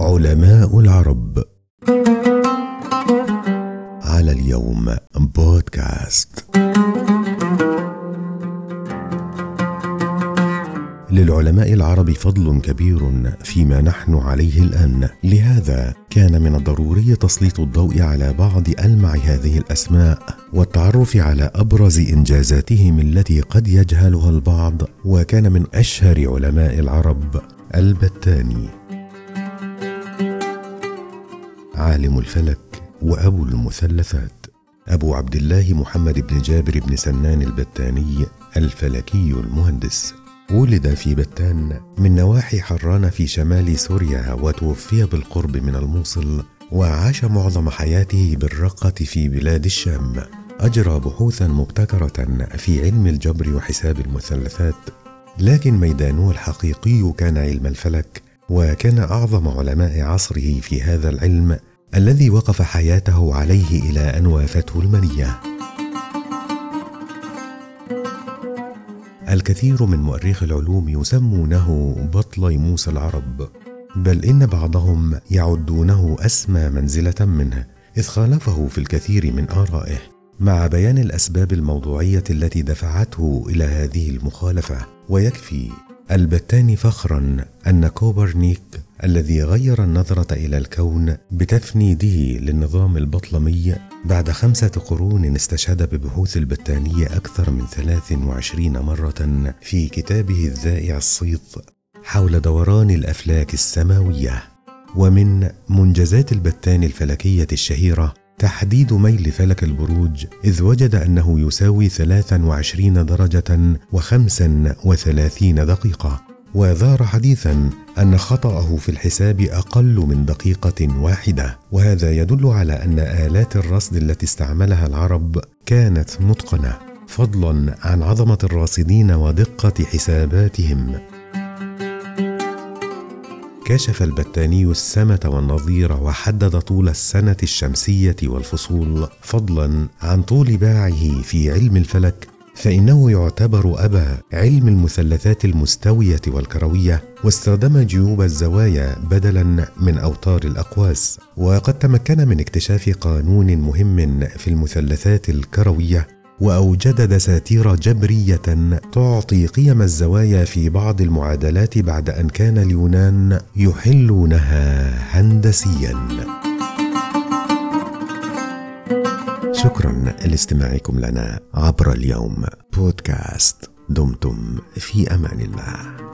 علماء العرب. على اليوم بودكاست للعلماء العرب فضل كبير فيما نحن عليه الآن. لهذا كان من الضروري تسليط الضوء على بعض ألمع هذه الأسماء والتعرف على أبرز إنجازاتهم التي قد يجهلها البعض وكان من أشهر علماء العرب البتاني. عالم الفلك وأبو المثلثات. أبو عبد الله محمد بن جابر بن سنان البتاني الفلكي المهندس. ولد في بتان من نواحي حران في شمال سوريا وتوفي بالقرب من الموصل وعاش معظم حياته بالرقة في بلاد الشام. أجرى بحوثا مبتكرة في علم الجبر وحساب المثلثات. لكن ميدانه الحقيقي كان علم الفلك وكان أعظم علماء عصره في هذا العلم الذي وقف حياته عليه إلى أن وافته المنية. الكثير من مؤرخ العلوم يسمونه بطل موسى العرب بل إن بعضهم يعدونه أسمى منزلة منه إذ خالفه في الكثير من آرائه مع بيان الأسباب الموضوعية التي دفعته إلى هذه المخالفة. ويكفي البتاني فخرا أن كوبرنيك الذي غير النظرة إلى الكون بتفنيده للنظام البطلمي بعد خمسة قرون استشهد ببحوث البتاني أكثر من 23 مرة في كتابه الذائع الصيت حول دوران الأفلاك السماوية. ومن منجزات البتاني الفلكية الشهيرة تحديد ميل فلك البروج إذ وجد أنه يساوي 23 درجة و35 دقيقة. وذار حديثا أن خطأه في الحساب أقل من دقيقة واحدة. وهذا يدل على أن آلات الرصد التي استعملها العرب كانت متقنة فضلا عن عظمة الراصدين ودقة حساباتهم. كشف البتاني السمة والنظير وحدد طول السنة الشمسية والفصول فضلا عن طول باعه في علم الفلك فإنه يعتبر أبا علم المثلثات المستوية والكروية واستخدم جيوب الزوايا بدلا من أوتار الأقواس وقد تمكن من اكتشاف قانون مهم في المثلثات الكروية وأوجد دساتير جبرية تعطي قيم الزوايا في بعض المعادلات بعد أن كان اليونان يحلونها هندسيا. شكرا لاستماعكم لنا عبر اليوم بودكاست دمتم في أمان الله.